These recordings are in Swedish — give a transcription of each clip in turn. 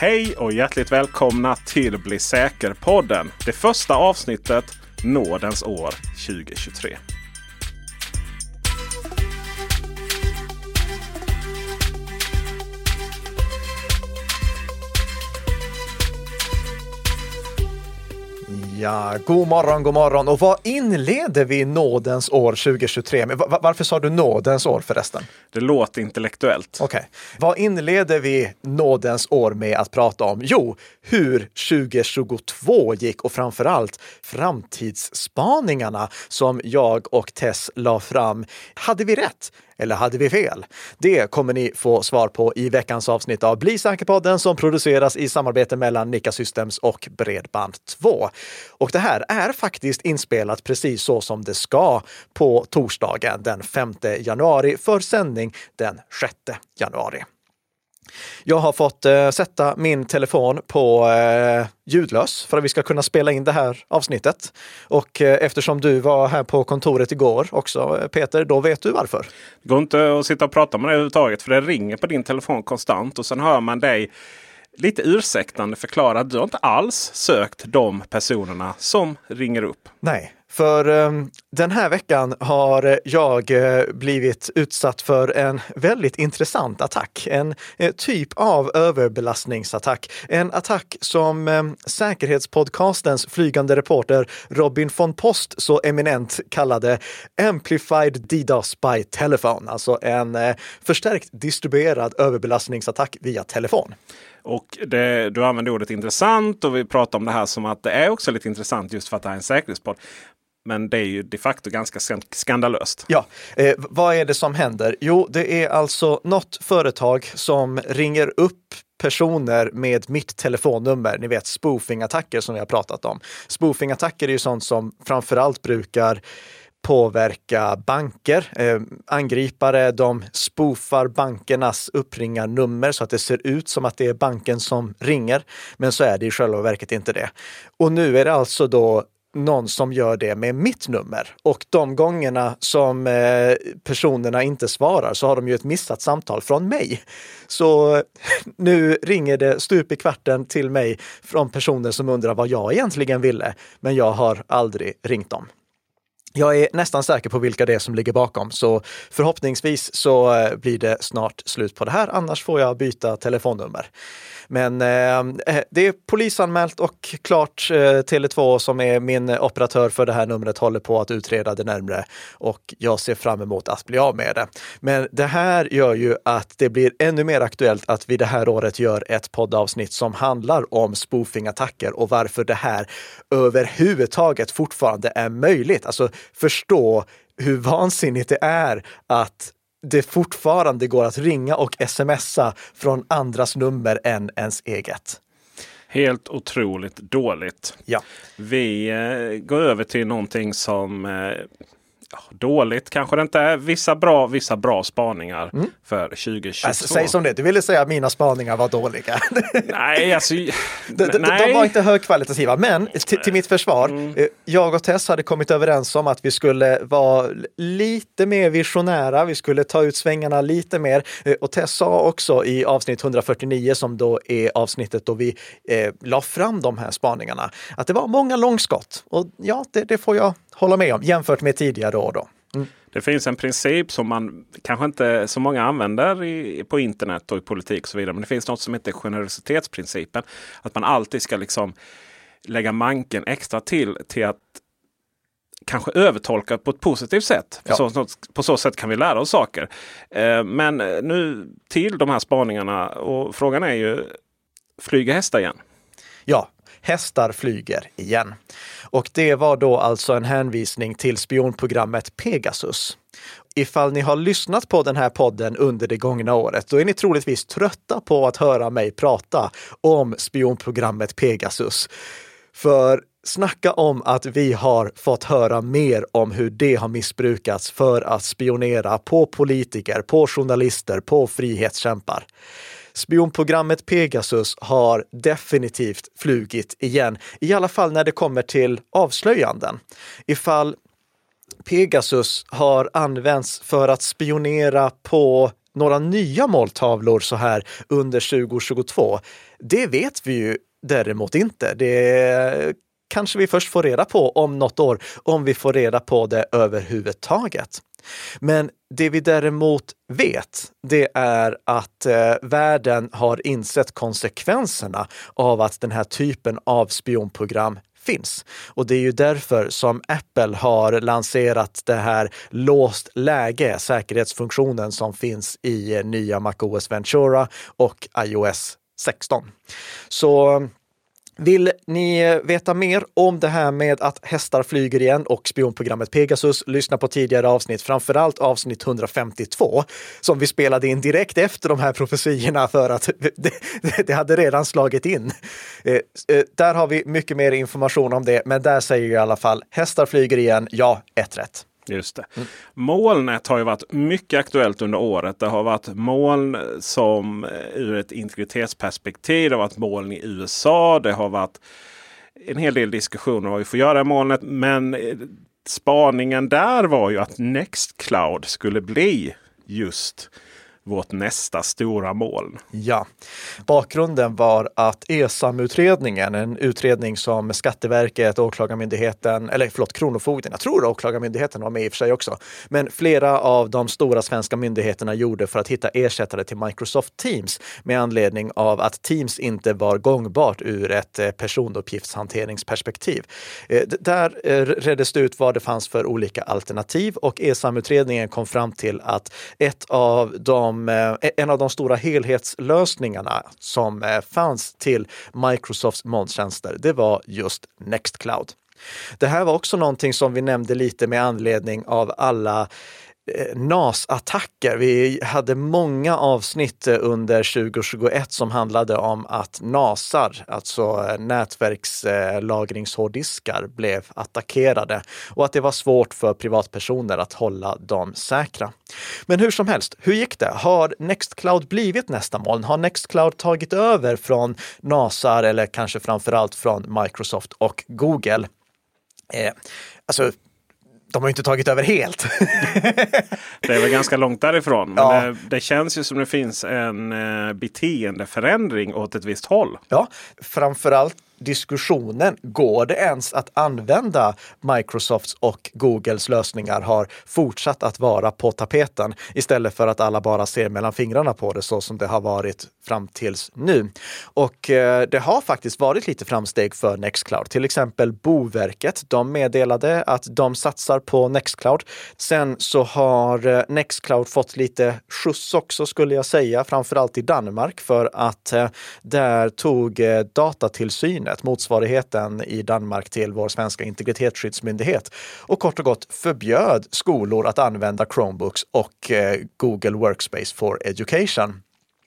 Hej och hjärtligt välkomna till Bli säker-podden. Det första avsnittet nådens år 2023. Ja, god morgon, god morgon. Och vad inleder vi nådens år 2023 med? Va- Varför sa du nådens år förresten? Det låter intellektuellt. Okej. Vad inleder vi nådens år med att prata om? Jo, hur 2022 gick och framför allt framtidsspaningarna som jag och Tess la fram. Hade vi rätt? Eller hade vi fel? Det kommer ni få svar på i veckans avsnitt av Bli säker-podden som produceras i samarbete mellan Nika Systems och Bredband2. Och det här är faktiskt inspelat precis så som det ska på torsdagen den 5 januari för sändning den 6 januari. Jag har fått eh, sätta min telefon på eh, ljudlös för att vi ska kunna spela in det här avsnittet. Och eh, eftersom du var här på kontoret igår också, eh, Peter, då vet du varför. Det går inte att sitta och prata med dig överhuvudtaget för det ringer på din telefon konstant och sen hör man dig lite ursäktande förklara att du har inte alls sökt de personerna som ringer upp. Nej, för ehm, den här veckan har jag eh, blivit utsatt för en väldigt intressant attack. En eh, typ av överbelastningsattack. En attack som ehm, Säkerhetspodcastens flygande reporter Robin von Post så eminent kallade Amplified DDoS by Telephone, alltså en eh, förstärkt distribuerad överbelastningsattack via telefon. Och det, du använder ordet intressant och vi pratar om det här som att det är också lite intressant just för att det här är en säkerhetspodd. Men det är ju de facto ganska skandalöst. Ja, eh, vad är det som händer? Jo, det är alltså något företag som ringer upp personer med mitt telefonnummer. Ni vet spoofing-attacker som vi har pratat om. Spoofing-attacker är ju sånt som framförallt brukar påverka banker. Eh, angripare de spoofar bankernas uppringarnummer så att det ser ut som att det är banken som ringer. Men så är det i själva verket inte det. Och nu är det alltså då någon som gör det med mitt nummer. Och de gångerna som eh, personerna inte svarar så har de ju ett missat samtal från mig. Så nu ringer det stup i kvarten till mig från personer som undrar vad jag egentligen ville, men jag har aldrig ringt dem. Jag är nästan säker på vilka det är som ligger bakom, så förhoppningsvis så eh, blir det snart slut på det här. Annars får jag byta telefonnummer. Men eh, eh, det är polisanmält och klart. Eh, Tele2 som är min operatör för det här numret håller på att utreda det närmre och jag ser fram emot att bli av med det. Men det här gör ju att det blir ännu mer aktuellt att vi det här året gör ett poddavsnitt som handlar om spoofing-attacker och varför det här överhuvudtaget fortfarande är möjligt. Alltså förstå hur vansinnigt det är att det fortfarande går att ringa och smsa från andras nummer än ens eget. Helt otroligt dåligt. Ja. Vi eh, går över till någonting som eh, dåligt kanske det inte är. Vissa bra, vissa bra spaningar för 2022. Alltså, säg som det, du ville säga att mina spaningar var dåliga. Nej, alltså. De, de, nej. de var inte högkvalitativa, men till, mitt försvar, eh, jag och Tess hade kommit överens om att vi skulle vara lite mer visionära, vi skulle ta ut svängarna lite mer. Eh, Och Tess sa också i avsnitt 149, som då är avsnittet då vi eh, la fram de här spaningarna, att det var många långskott. Och ja, det, det får jag hålla med om, jämfört med tidigare år då. Det finns en princip som man kanske inte så många använder i, på internet och i politik och så vidare. Men det finns något som heter generositetsprincipen. Att man alltid ska liksom lägga manken extra till till att kanske övertolka på ett positivt sätt. På, Ja. så, på så sätt kan vi lära oss saker. Eh, men nu till de här spaningarna och frågan är ju flyger hästar igen? Ja, hästar flyger igen. Och det var då alltså en hänvisning till spionprogrammet Pegasus. Ifall ni har lyssnat på den här podden under det gångna året, då är ni troligtvis trötta på att höra mig prata om spionprogrammet Pegasus. För snacka om att vi har fått höra mer om hur det har missbrukats för att spionera på politiker, på journalister, på frihetskämpar. Spionprogrammet Pegasus har definitivt flugit igen, i alla fall när det kommer till avslöjanden. Ifall Pegasus har använts för att spionera på några nya måltavlor så här under 2022? Det vet vi ju däremot inte. Det kanske vi först får reda på om något år, om vi får reda på det överhuvudtaget. Men det vi däremot vet, det är att eh, världen har insett konsekvenserna av att den här typen av spionprogram finns. Och det är ju därför som Apple har lanserat det här låst läge, säkerhetsfunktionen som finns i eh, nya MacOS Ventura och iOS 16. Så vill ni eh, veta mer om det här med att hästar flyger igen och spionprogrammet Pegasus, lyssna på tidigare avsnitt, framförallt avsnitt 152, som vi spelade in direkt efter de här profetiorna för att det, det hade redan slagit in. Eh, eh, där har vi mycket mer information om det, men där säger i alla fall hästar flyger igen, ja, ett rätt. Just det. Mm. Molnet har ju varit mycket aktuellt under året. Det har varit moln som eh, ur ett integritetsperspektiv. Det har varit moln i USA. Det har varit en hel del diskussioner om vad vi får göra i molnet. Men eh, spaningen där var ju att Nextcloud skulle bli just vårt nästa stora moln. Ja, bakgrunden var att ESAM-utredningen, en utredning som Skatteverket, Åklagarmyndigheten, eller förlåt, Kronofogden, jag tror Åklagarmyndigheten var med i och för sig också, men flera av de stora svenska myndigheterna gjorde för att hitta ersättare till Microsoft Teams med anledning av att Teams inte var gångbart ur ett eh, personuppgiftshanteringsperspektiv. Eh, där eh, reddes det ut vad det fanns för olika alternativ och ESAM-utredningen kom fram till att ett av de som eh, en av de stora helhetslösningarna som eh, fanns till Microsofts molntjänster, det var just Nextcloud. Det här var också någonting som vi nämnde lite med anledning av alla Eh, NAS-attacker. Vi hade många avsnitt eh, under 2021 som handlade om att NASar, alltså eh, nätverkslagringshårddiskar, blev attackerade och att det var svårt för privatpersoner att hålla dem säkra. Men hur som helst, hur gick det? Har Nextcloud blivit nästa moln? Har Nextcloud tagit över från NASar eller kanske framför allt från Microsoft och Google? Eh, alltså, de har inte tagit över helt. det är väl ganska långt därifrån. Men ja. det, det, känns ju som det finns en eh, beteendeförändring åt ett visst håll. Ja, framförallt diskussionen, går det ens att använda Microsofts och Googles lösningar har fortsatt att vara på tapeten istället för att alla bara ser mellan fingrarna på det så som det har varit fram tills nu. Och eh, det har faktiskt varit lite framsteg för Nextcloud. Till exempel Boverket, de meddelade att de satsar på Nextcloud. Sen så har eh, Nextcloud fått lite skjuts också skulle jag säga, framförallt i Danmark för att eh, där tog eh, datatillsyn Internet, motsvarigheten i Danmark till vår svenska integritetsskyddsmyndighet och kort och gott förbjöd skolor att använda Chromebooks och eh, Google Workspace for Education.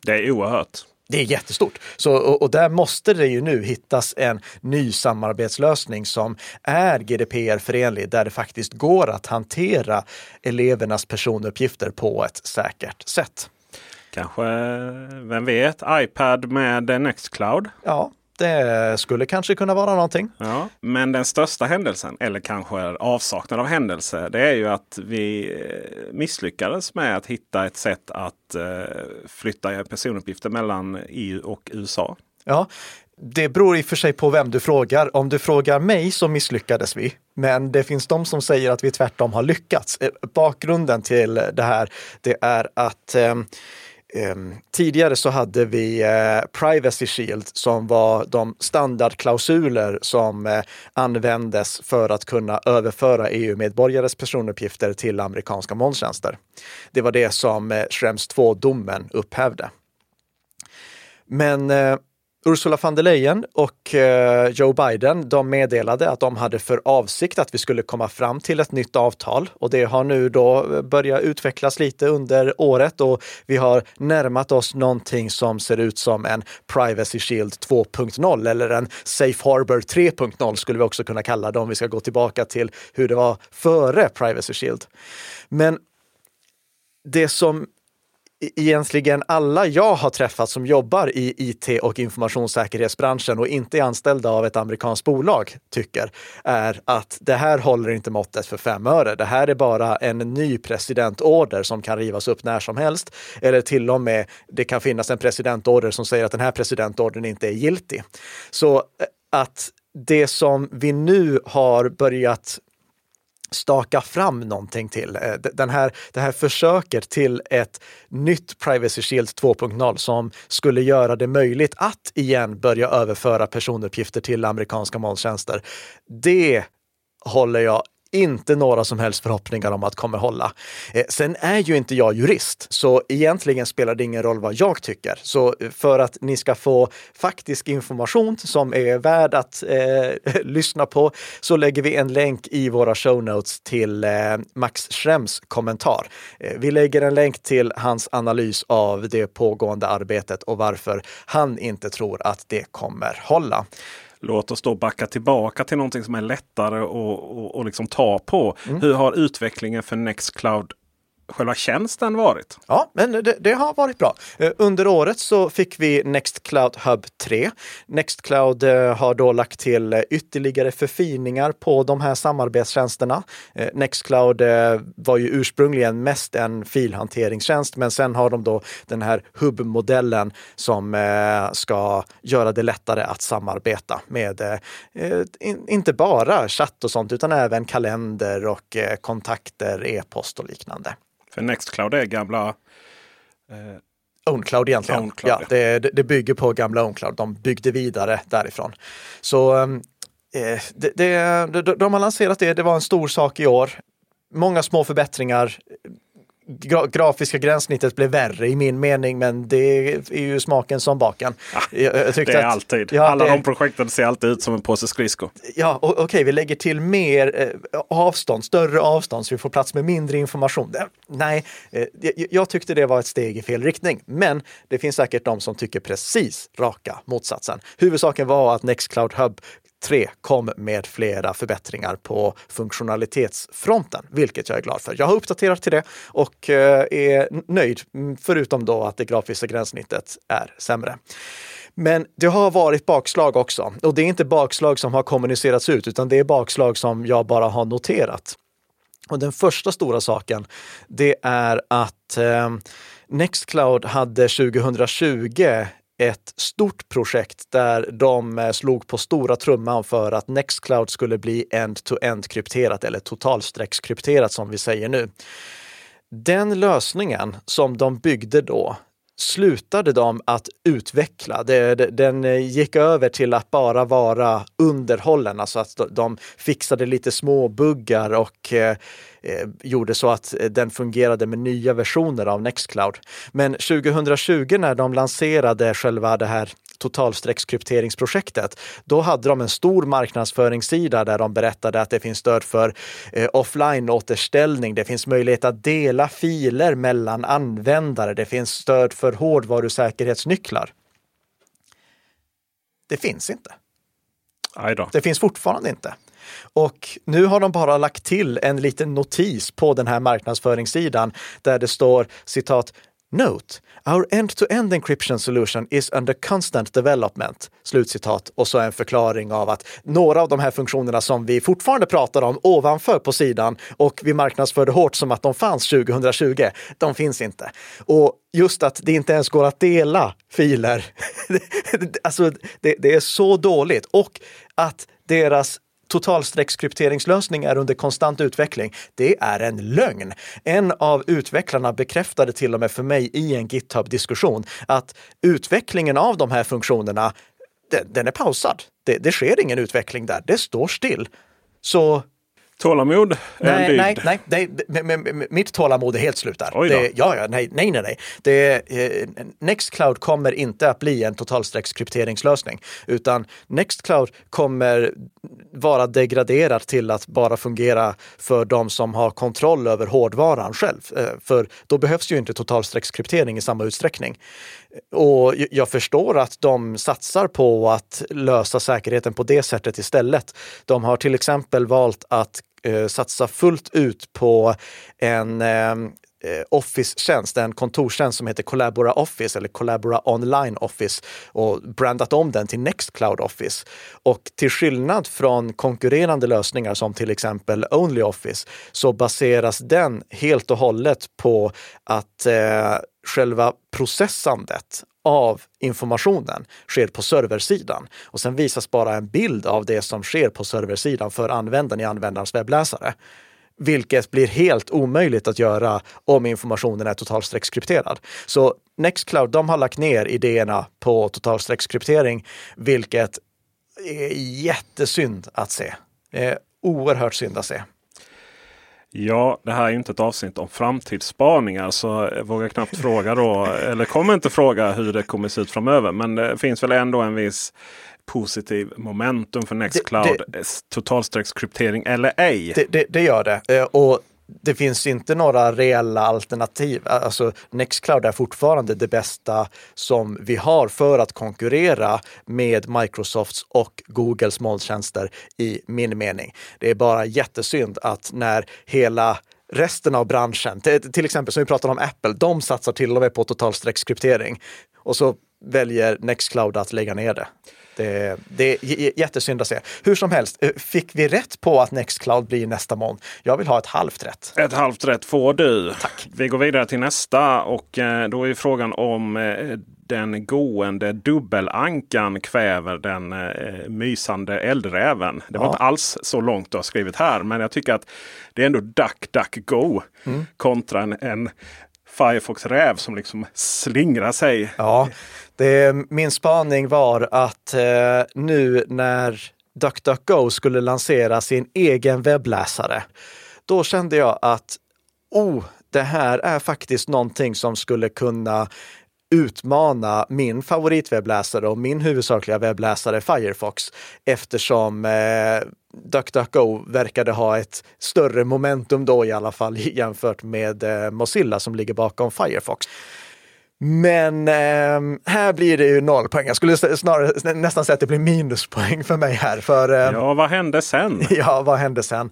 Det är oerhört. Det är jättestort. Så, och, och, där måste det ju nu hittas en ny samarbetslösning som är GDPR-förenlig, där det faktiskt går att hantera elevernas personuppgifter på ett säkert sätt. Kanske, vem vet, iPad med Nextcloud? Ja, det skulle kanske kunna vara någonting. Ja, men den största händelsen, eller kanske avsaknad av händelse, det är ju att vi eh, misslyckades med att hitta ett sätt att eh, flytta personuppgifter mellan EU och USA. Ja, det beror i och för sig på vem du frågar. Om du frågar mig så misslyckades vi. Men det finns de som säger att vi tvärtom har lyckats. Eh, bakgrunden till det här, det är att Ehm, tidigare så hade vi eh, Privacy Shield som var de standardklausuler som eh, användes för att kunna överföra EU-medborgares personuppgifter till amerikanska molntjänster. Det var det som eh, Schrems 2-domen upphävde. Men Ursula von der Leyen och eh, Joe Biden, de meddelade att de hade för avsikt att vi skulle komma fram till ett nytt avtal och det har nu då börjat utvecklas lite under året och vi har närmat oss någonting som ser ut som en Privacy Shield 2.0 eller en Safe Harbor 3.0 skulle vi också kunna kalla det om vi ska gå tillbaka till hur det var före Privacy Shield. Men det som egentligen alla jag har träffat som jobbar i IT och informationssäkerhetsbranschen och inte är anställda av ett amerikanskt bolag tycker är att det här håller inte måttet för fem öre. Det här är bara en ny presidentorder som kan rivas upp när som helst. Eller till och med det kan finnas en presidentorder som säger att den här presidentordern inte är giltig. Så eh, att det som vi nu har börjat staka fram någonting till. Eh, den här, det här försöket till ett nytt Privacy Shield 2.0 som skulle göra det möjligt att igen börja överföra personuppgifter till amerikanska molntjänster. Det håller jag inte några som helst förhoppningar om att kommer hålla. Eh, sen är ju inte jag jurist, så egentligen spelar det ingen roll vad jag tycker. Så eh, för att ni ska få faktisk information som är värd att eh, lyssna på så lägger vi en länk i våra show notes till eh, Max Schrems kommentar. Eh, vi lägger en länk till hans analys av det pågående arbetet och varför han inte tror att det kommer hålla. Låt oss då backa tillbaka till någonting som är lättare att liksom ta på. Mm. Hur har utvecklingen för Nextcloud själva tjänsten varit? Ja, men det, det, har varit bra. Eh, under året så fick vi Nextcloud Hub 3. Nextcloud eh, har då lagt till eh, ytterligare förfiningar på de här samarbetstjänsterna. Nextcloud var ju ursprungligen mest en filhanteringstjänst, men sen har de då den här hubbmodellen som ska göra det lättare att samarbeta med inte bara chatt och sånt, utan även kalender och kontakter, e-post och liknande. För Nextcloud är gamla eh, OwnCloud egentligen. OwnCloud, ja, det, det, bygger på gamla OwnCloud. De byggde vidare därifrån. Så ehm, eh, det, det, de har lanserat det. Det var en stor sak i år. Många små förbättringar gra grafiska gränssnittet blev värre i min mening, men det är ju smaken som baken. Ja, jag, det är att, alltid. Ja, Alla det, de projekten ser alltid ut som en påse skridskor. Ja, okej, okay, vi lägger till mer eh, avstånd, större avstånd så vi får plats med mindre information. Nej, eh, jag tyckte det var ett steg i fel riktning, men det finns säkert de som tycker precis raka motsatsen. Huvudsaken var att Nextcloud Hub 3 kom med flera förbättringar på funktionalitetsfronten, vilket jag är glad för. Jag har uppdaterat till det och eh, är nöjd, mm, förutom då att det grafiska gränssnittet är sämre. Men det har varit bakslag också. Och det är inte bakslag som har kommunicerats ut, utan det är bakslag som jag bara har noterat. Och den första stora saken, det är att eh, Nextcloud hade 2020 ett stort projekt där de eh, slog på stora trumman för att Nextcloud skulle bli end-to-end krypterat eller totalstreckskrypterat som vi säger nu. Den lösningen som de byggde då slutade de att utveckla. Den eh, gick över till att bara vara underhållen, alltså att de fixade lite små buggar och eh, eh, gjorde så att eh, den fungerade med nya versioner av Nextcloud. Men 2020 när de lanserade själva det här totalstreckskrypteringsprojektet, då hade de en stor marknadsföringssida där de berättade att det finns stöd för eh, offline-återställning. Det finns möjlighet att dela filer mellan användare. Det finns stöd för hårdvarusäkerhetsnycklar. Det finns inte. Det finns fortfarande inte. Och nu har de bara lagt till en liten notis på den här marknadsföringssidan där det står citat Note, our end-to-end encryption solution is under constant development. Slutcitat. Och så en förklaring av att några av de här funktionerna som vi fortfarande pratar om ovanför på sidan och vi marknadsförde hårt som att de fanns 2020, de finns inte. Och just att det inte ens går att dela filer. alltså, det, det är så dåligt. Och att deras totalstreckskrypteringslösning är under konstant utveckling. Det är en lögn. En av utvecklarna bekräftade till och med för mig i en GitHub-diskussion att utvecklingen av de här funktionerna, den, den är pausad. Det, det sker ingen utveckling där. Det står still. Så Tålamod nej, nej, nej, nej, mitt tålamod är helt slut där. Det, ja, ja, nej, nej, nej. Det, eh, Nextcloud kommer inte att bli en totalstreckskrypteringslösning, utan Nextcloud kommer vara degraderat till att bara fungera för de som har kontroll över hårdvaran själv. Eh, för då behövs ju inte totalstreckskryptering i samma utsträckning. Och jag förstår att de satsar på att lösa säkerheten på det sättet istället. De har till exempel valt att eh, satsa fullt ut på en eh, Eh, Office-tjänst, en kontorstjänst som heter Collabora Office eller Collabora Online Office och brandat om den till Nextcloud Office. Och till skillnad från konkurrerande lösningar som till exempel Only Office så baseras den helt och hållet på att eh, själva processandet av informationen sker på serversidan och sen visas bara en bild av det som sker på serversidan för användaren i användarens webbläsare. Vilket blir helt omöjligt att göra om informationen är totalstreckskrypterad. Så Nextcloud, de har lagt ner idéerna på totalstreckskryptering, vilket är jättesynd att se. Eh, oerhört synd att se. Ja, det här är inte ett avsnitt om framtidsspaningar så jag vågar knappt fråga då, eller kommer inte fråga hur det kommer se ut framöver. Men det finns väl ändå en viss positiv momentum för Nextcloud. Totalstreckskryptering eller ej. Det, det, det, gör det. Eh, och det finns inte några reella alternativ. Alltså Nextcloud är fortfarande det bästa som vi har för att konkurrera med Microsofts och Googles molntjänster i min mening. Det är bara jättesynd att när hela resten av branschen, till exempel som vi pratade om Apple, de satsar till och med på totalstreckskryptering och så väljer Nextcloud att lägga ner det. Det, det är jättesynd att se. Hur som helst, eh, fick vi rätt på att Nextcloud blir nästa moln? Jag vill ha ett halvt rätt. Ett halvt rätt får du. Tack. Vi går vidare till nästa och eh, då är frågan om eh, den gående dubbelankan kväver den eh, mysande eldräven. Det var ja. inte alls så långt du har skrivit här, men jag tycker att det är ändå duck, duck, go mm. kontra en, en Firefox räv som liksom slingrar sig. Ja, det, min spaning var att eh, nu när DuckDuckGo skulle lansera sin egen webbläsare, då kände jag att oh, det här är faktiskt någonting som skulle kunna utmana min favoritwebbläsare och min huvudsakliga webbläsare Firefox eftersom eh, DuckDuckGo verkade ha ett större momentum då i alla fall jämfört med eh, Mozilla som ligger bakom Firefox. Men eh, här blir det ju noll poäng. Jag skulle snarare nästan säga att det blir minuspoäng för mig här. För, eh, ja, vad hände sen? ja, vad hände sen?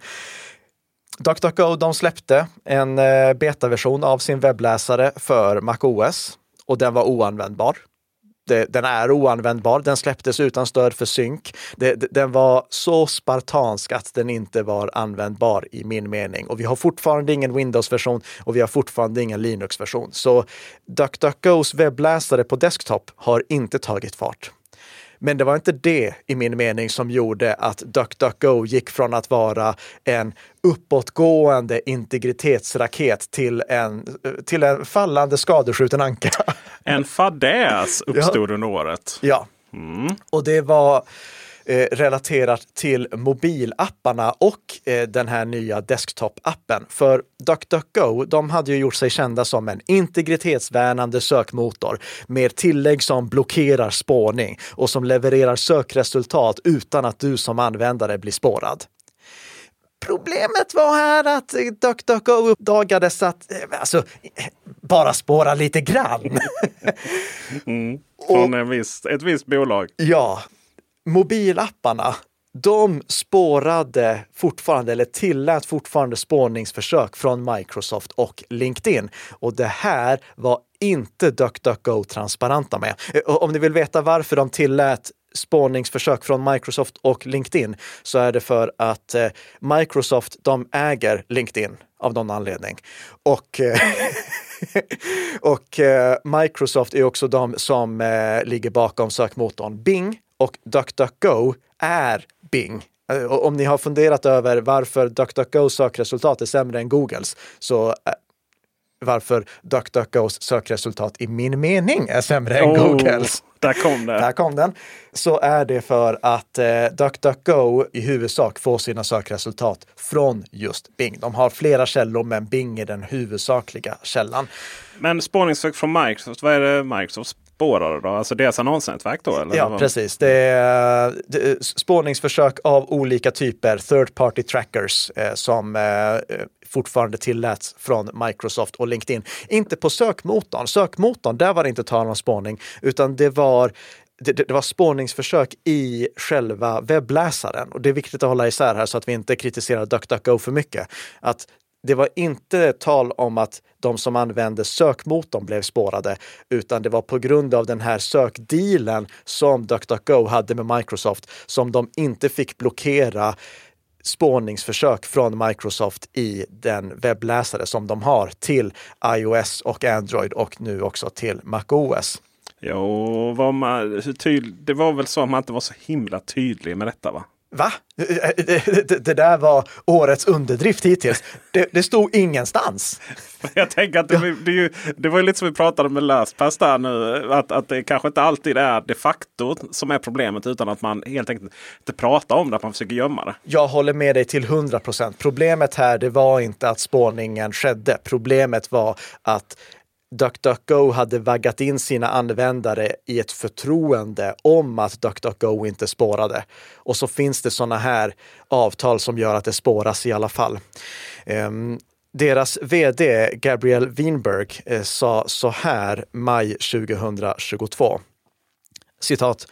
DuckDuckGo de släppte en eh, betaversion av sin webbläsare för MacOS och den var oanvändbar Eh, den är oanvändbar. Den släpptes utan stöd för synk. den var så spartansk att den inte var användbar i min mening. Och vi har fortfarande ingen Windows-version och vi har fortfarande ingen Linux-version. Så DuckDuckGos webbläsare på desktop har inte tagit fart. Men det var inte det i min mening som gjorde att DuckDuckGo gick från att vara en uppåtgående integritetsraket till en, eh, till en fallande skadeskjuten anka. En fadäs uppstod ja. under året. Ja, mm. och det var eh, relaterat till mobilapparna och eh, den här nya desktop-appen. För DuckDuckGo, de hade ju gjort sig kända som en integritetsvärnande sökmotor med tillägg som blockerar spårning och som levererar sökresultat utan att du som användare blir spårad. Problemet var här att DuckDuckGo uppdagades att, eh, alltså, bara spåra lite grann. mm, från en viss, ett visst bolag. Ja, mobilapparna, de spårade fortfarande, eller tillät fortfarande spårningsförsök från Microsoft och LinkedIn. Och det här var inte DuckDuckGo transparenta med. Om ni vill veta varför de tillät spårningsförsök från Microsoft och LinkedIn så är det för att eh, Microsoft, de äger LinkedIn av någon anledning. Och, eh, och eh, Microsoft är också de som eh, ligger bakom sökmotorn Bing och DuckDuckGo är Bing. Eh, om ni har funderat över varför DuckDuckGos sökresultat är sämre än Googles så eh, varför DuckDuckGos sökresultat i min mening är sämre än oh, Googles. Där kom den. Där kom den. Så är det för att eh, DuckDuckGo i huvudsak får sina sökresultat från just Bing. De har flera källor, men Bing är den huvudsakliga källan. Men spårningssök från Microsoft, vad är det Microsoft spårar då? Alltså deras annonsnätverk då? Eller ja, precis. Det är, det är spårningsförsök av olika typer, third party trackers, eh, som eh, fortfarande tilläts från Microsoft och LinkedIn. Inte på sökmotorn. Sökmotorn, där var det inte tal om spårning, utan det var det, det, var spårningsförsök i själva webbläsaren. Och det är viktigt att hålla isär här så att vi inte kritiserar DuckDuckGo för mycket. Att det var inte tal om att de som använde sökmotorn blev spårade, utan det var på grund av den här sökdealen som DuckDuckGo hade med Microsoft som de inte fick blockera spårningsförsök från Microsoft i den webbläsare som de har till iOS och Android och nu också till MacOS. Jo, var man, det var väl så att man inte var så himla tydlig med detta va? Va? Det, där var årets underdrift hittills. Det, det stod ingenstans. Jag tänker att det, det, ju, det var lite som vi pratade med LastPass där nu. Att, att det kanske inte alltid är de facto som är problemet utan att man helt enkelt inte pratar om det, att man försöker gömma det. Jag håller med dig till 100 procent. Problemet här det var inte att spårningen skedde. Problemet var att DuckDuckGo hade vaggat in sina användare i ett förtroende om att DuckDuckGo inte spårade. Och så finns det sådana här avtal som gör att det spåras i alla fall. Um, deras vd Gabriel Winberg eh, sa så här maj 2022. Citat.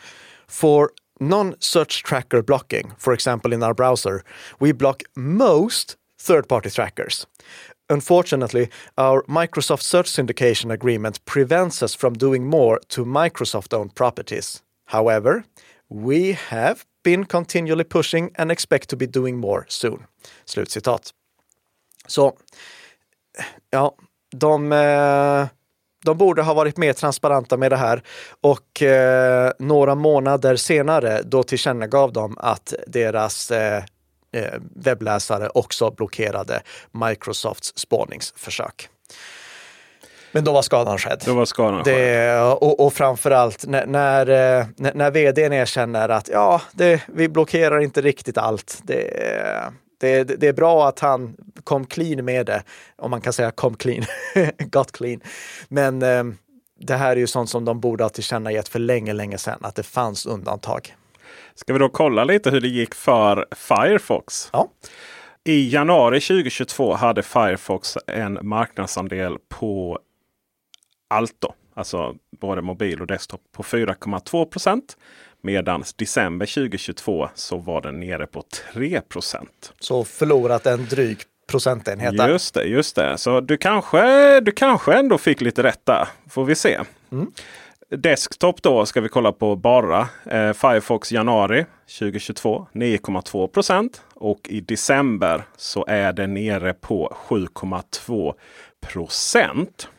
For non-search tracker blocking, for example in our browser, we block most third-party trackers. Unfortunately, our Microsoft Search Syndication Agreement prevents us from doing more to Microsoft owned properties. However, we have been continually pushing and expect to be doing more soon. Slutcitat. Så, ja, de, eh, de borde ha varit mer transparenta med det här och eh, några månader senare då tillkännagav de att deras eh, webbläsare också blockerade Microsofts spårningsförsök. Men då var skadan skedd. Då var skadan det, och, och framförallt när, när, eh, när, när vdn erkänner att ja, det, vi blockerar inte riktigt allt. Det, det, det, är bra att han kom clean med det, om man kan säga kom clean, got clean. Men eh, det här är ju sånt som de borde ha tillkännagett för länge, länge sedan, att det fanns undantag. Ska vi då kolla lite hur det gick för Firefox? Ja. I januari 2022 hade Firefox en marknadsandel på allt då, alltså både mobil och desktop på 4,2 procent. Medan december 2022 så var den nere på 3 procent. Så förlorat en dryg procentenhet. Just det, just det. Så du kanske, du kanske ändå fick lite rätt där. Får vi se. Mm. Desktop då ska vi kolla på bara. Eh, Firefox januari 2022 9,2 procent. Och i december så är det nere på 7,2 procent.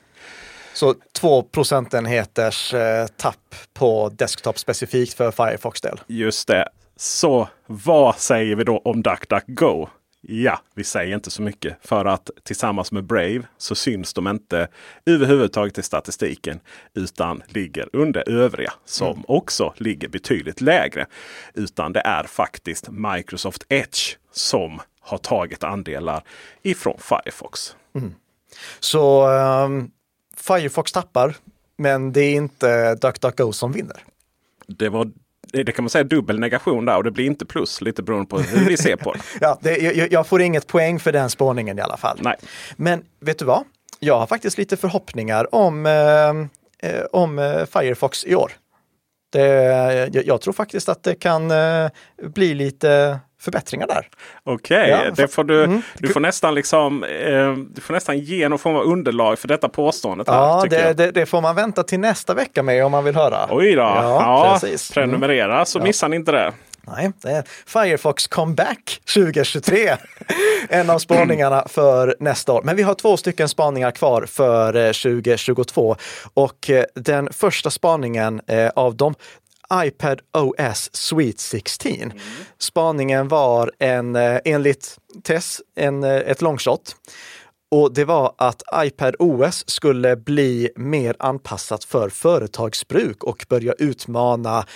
Så 2 procentenheters eh, tapp på desktop specifikt för Firefox del. Just det. Så vad säger vi då om DuckDuckGo? Ja, vi säger inte så mycket för att tillsammans med Brave så syns de inte överhuvudtaget i statistiken utan ligger under övriga som mm. också ligger betydligt lägre. Utan det är faktiskt Microsoft Edge som har tagit andelar ifrån Firefox. Mm. Så um, Firefox tappar, men det är inte DuckDuckGo som vinner. Det var det kan man säga dubbel negation där och det blir inte plus lite beroende på hur vi ser på det. ja, det, jag, jag, får inget poäng för den spårningen i alla fall. Nej. Men vet du vad? Jag har faktiskt lite förhoppningar om, eh, eh om eh, Firefox i år. Det, jag, jag, tror faktiskt att det kan eh, bli lite förbättringar där. Okej, okay, ja, du, mm. du, får nästan liksom, eh, du får nästan ge någon form av underlag för detta påståendet. Ja, det, det, det, får man vänta till nästa vecka med om man vill höra. Oj då, ja, ja prenumerera mm. så missar ni inte det. Nej, det är Firefox Comeback 2023. en av spaningarna för nästa år. Men vi har två stycken spaningar kvar för 2022 eh, och eh, den första spaningen eh, av dem iPad OS Sweet 16. Mm. Spaningen var en, eh, enligt Tess en, eh, ett longshot. Och det var att iPad OS skulle bli mer anpassat för företagsbruk och börja utmana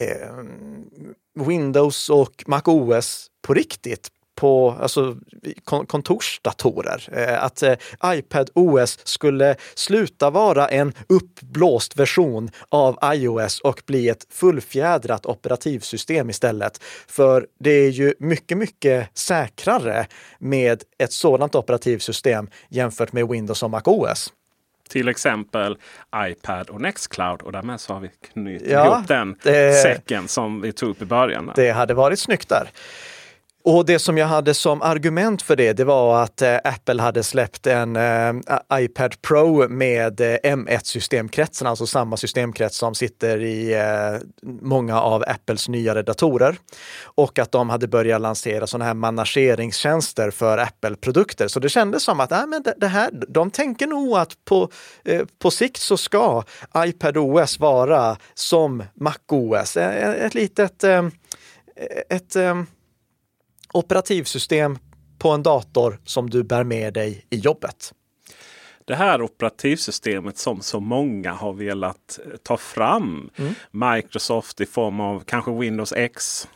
eh, Windows och Mac OS på riktigt på alltså, kontorsdatorer. Eh, att eh, iPad OS skulle sluta vara en uppblåst version av iOS och bli ett fullfjädrat operativsystem istället. För det är ju mycket, mycket säkrare med ett sådant operativsystem jämfört med Windows och Mac OS. Till exempel iPad och Nextcloud. Och därmed så har vi knutit ja, ihop den det, säcken som vi tog upp i början. Det hade varit snyggt där. Och det som jag hade som argument för det, det var att eh, Apple hade släppt en eh, iPad Pro med eh, M1-systemkretsen, alltså samma systemkrets som sitter i många av Apples nyare datorer. Och att de hade börjat lansera sådana här manageringstjänster för Apple-produkter. Så det kändes som att äh, men det, här, de tänker nog att på, på sikt så ska iPad OS vara som Mac OS, ett, litet ett, ett operativsystem på en dator som du bär med dig i jobbet. Det här operativsystemet som så många har velat eh, ta fram. Mm. Microsoft i form av kanske Windows X.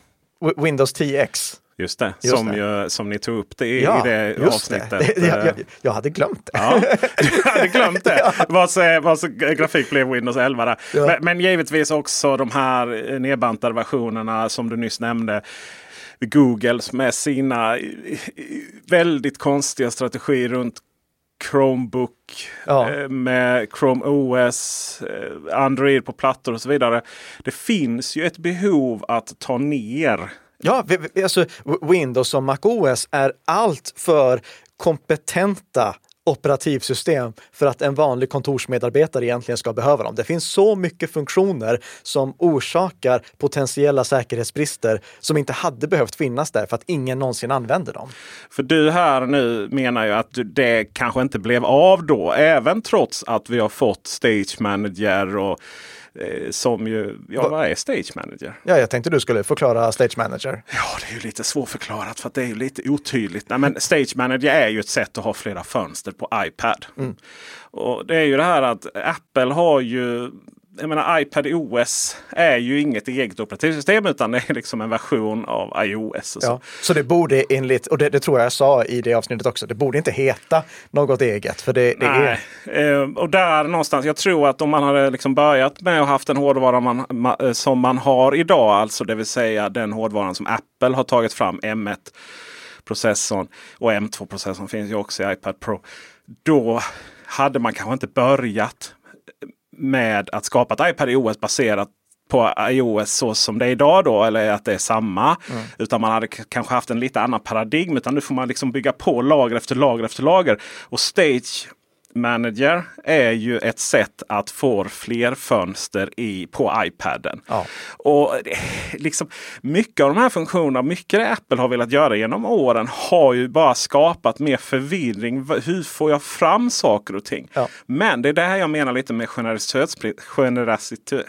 Windows 10X. Just det, Just som, det. Ju, som ni tog upp det i, ja, i det avsnittet. Det. Jag, jag, jag, hade glömt det. Ja, du hade glömt det. ja. Vars, vars grafik blev Windows 11. Där. Ja. Men, men, givetvis också de här nedbantade versionerna som du nyss nämnde. Google med sina väldigt konstiga strategier runt Chromebook ja. Eh, med Chrome OS, eh, Android på plattor och så vidare. Det finns ju ett behov att ta ner Ja, alltså Windows och Mac OS är allt för kompetenta operativsystem för att en vanlig kontorsmedarbetare egentligen ska behöva dem. Det finns så mycket funktioner som orsakar potentiella säkerhetsbrister som inte hade behövt finnas där för att ingen någonsin använder dem. För du här nu menar ju att det kanske inte blev av då, även trots att vi har fått Stage Manager och som ju, ja vad är Stage Manager? Ja, jag tänkte du skulle förklara Stage Manager. Ja, det är ju lite svårförklarat för att det är lite otydligt. Nej, men Stage Manager är ju ett sätt att ha flera fönster på iPad. Mm. Och Det är ju det här att Apple har ju jag menar iPad OS är ju inget eget operativsystem utan det är liksom en version av iOS. så. Ja, så det borde enligt, och det, det, tror jag jag sa i det avsnittet också, det borde inte heta något eget. För det, det Nej. är... Eh, och där någonstans, jag tror att om man hade liksom börjat med att haft en hårdvara man, eh, som man har idag, alltså det vill säga den hårdvaran som Apple har tagit fram, M1 processorn och M2-processorn finns ju också i iPad Pro. Då hade man kanske inte börjat med att skapa ett iPad OS baserat på iOS så som det är idag då. Eller att det är samma. Mm. Utan man hade kanske haft en lite annan paradigm. Utan nu får man liksom bygga på lager efter lager efter lager. Och Stage Manager är ju ett sätt att få fler fönster i, på iPaden. Ja. Och liksom, Mycket av de här funktionerna, mycket det Apple har velat göra genom åren har ju bara skapat mer förvirring. Hur får jag fram saker och ting? Ja. Men det är det här jag menar lite med generositet.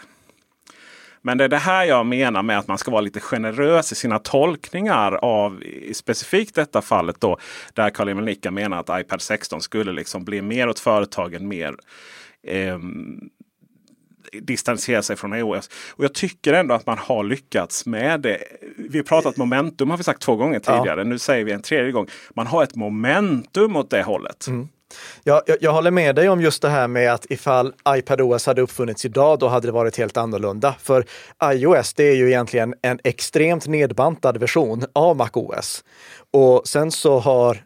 Men det är det här jag menar med att man ska vara lite generös i sina tolkningar av specifikt detta fallet då. Där Karl-Emil Nicka menar att iPad 16 skulle liksom bli mer åt företagen, mer eh, distansera sig från iOS. Och jag tycker ändå att man har lyckats med det. Vi har pratat momentum har vi sagt två gånger tidigare. Ja. Nu säger vi en tredje gång. Man har ett momentum åt det hållet. Mm. Jag, jag, jag, håller med dig om just det här med att ifall iPadOS hade uppfunnits idag, då hade det varit helt annorlunda. För iOS, det är ju egentligen en extremt nedbantad version av MacOS. Och sen så har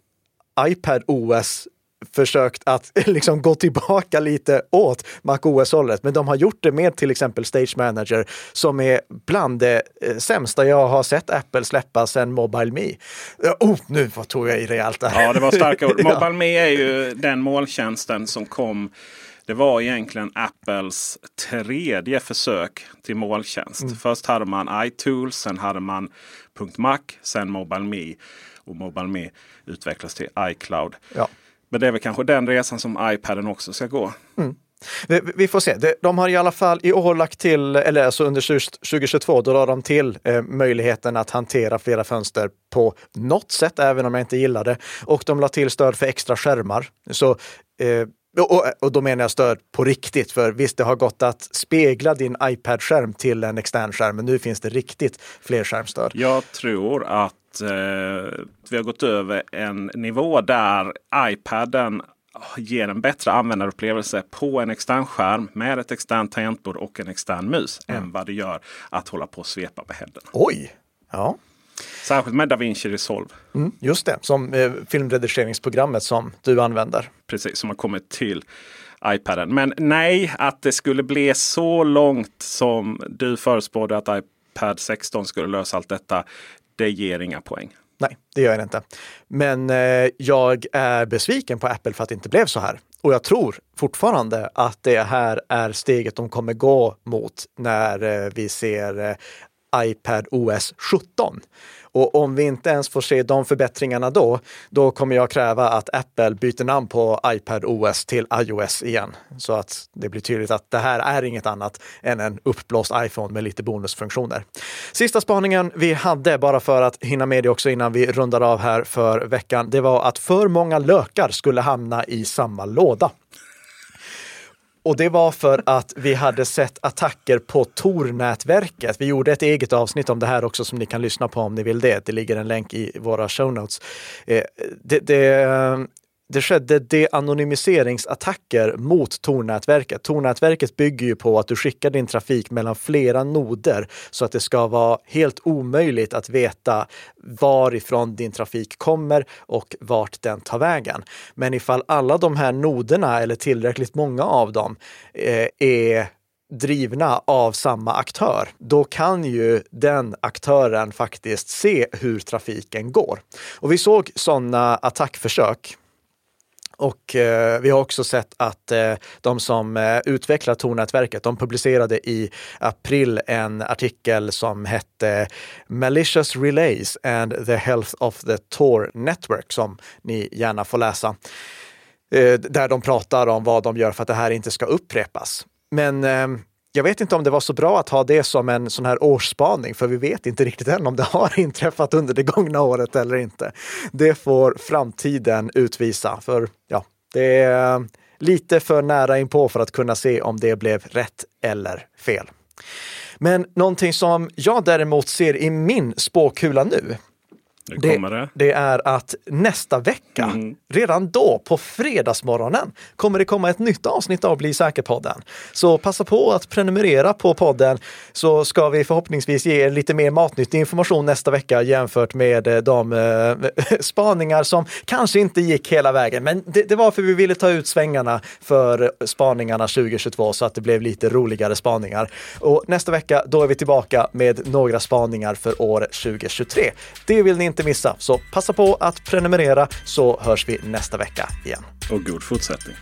iPadOS försökt att liksom gå tillbaka lite åt MacOS-hållet. Men de har gjort det med till exempel Stage Manager som är bland det eh, sämsta jag har sett Apple släppa sedan Mobile Me. Oh, nu tog jag i rejält där. Ja, det var starka ord. Mobile Me är ju den molntjänsten som kom det var egentligen Apples tredje försök till molntjänst. Mm. Först hade man iTools, sen hade man .Mac, sen Mobile Me. Och Mobile Me utvecklas till iCloud. Ja. Men det är väl kanske den resan som iPaden också ska gå. Mm. Vi får se. De har i alla fall i år lagt till, eller alltså under 2022, då la de till eh, möjligheten att hantera flera fönster på något sätt, även om jag inte gillar det. Och de la till stöd för extra skärmar. Så eh, och, och, då menar jag stöd på riktigt, för visst, det har gått att spegla din iPad-skärm till en extern skärm, men nu finns det riktigt flerskärmstöd. Jag tror att vi har gått över en nivå där iPaden ger en bättre användarupplevelse på en extern skärm med ett externt tangentbord och en extern mus mm. än vad det gör att hålla på och svepa med händerna. Oj! Ja. Särskilt med DaVinci Resolve. Mm, just det, som eh, filmredigeringsprogrammet som du använder. Precis, som har kommit till iPaden. Men nej, att det skulle bli så långt som du förespådde att iPad 16 skulle lösa allt detta det ger inga poäng. Nej, det gör det inte. Men eh, jag är besviken på Apple för att det inte blev så här. Och jag tror fortfarande att det här är steget de kommer gå mot när eh, vi ser eh, iPad OS 17. Och om vi inte ens får se de förbättringarna då, då kommer jag kräva att Apple byter namn på iPad OS till iOS igen. Så att det blir tydligt att det här är inget annat än en uppblåst iPhone med lite bonusfunktioner. Sista spaningen vi hade, bara för att hinna med det också innan vi rundar av här för veckan, det var att för många lökar skulle hamna i samma låda. Och det var för att vi hade sett attacker på Tor-nätverket. Vi gjorde ett eget avsnitt om det här också som ni kan lyssna på om ni vill det. Det ligger en länk i våra show notes. Eh, det, det, eh, det skedde de-anonymiseringsattacker mot Tor-nätverket. Tor-nätverket bygger ju på att du skickar din trafik mellan flera noder så att det ska vara helt omöjligt att veta varifrån din trafik kommer och vart den tar vägen. Men ifall alla de här noderna, eller tillräckligt många av dem, eh, är drivna av samma aktör, då kan ju den aktören faktiskt se hur trafiken går. Och vi såg sådana attackförsök och eh, vi har också sett att eh, de som eh, utvecklar Tor-nätverket, de publicerade i april en artikel som hette Malicious Relays and the Health of the Tor Network som ni gärna får läsa. Eh, där de pratar om vad de gör för att det här inte ska upprepas. Men eh, jag vet inte om det var så bra att ha det som en sån här årsspaning, för vi vet inte riktigt än om det har inträffat under det gångna året eller inte. Det får framtiden utvisa, för ja, det är lite för nära inpå för att kunna se om det blev rätt eller fel. Men någonting som jag däremot ser i min spåkula nu, det, det. det är att nästa vecka, mm. redan då på fredagsmorgonen, kommer det komma ett nytt avsnitt av Bli säker-podden. Så passa på att prenumerera på podden så ska vi förhoppningsvis ge er lite mer matnyttig information nästa vecka jämfört med eh, de eh, spaningar som kanske inte gick hela vägen. Men det, det, var för vi ville ta ut svängarna för spaningarna 2022 så att det blev lite roligare spaningar. Och nästa vecka, då är vi tillbaka med några spaningar för år 2023. Det vill ni inte inte missa. Så passa på att prenumerera så hörs vi nästa vecka igen. Och god fortsättning.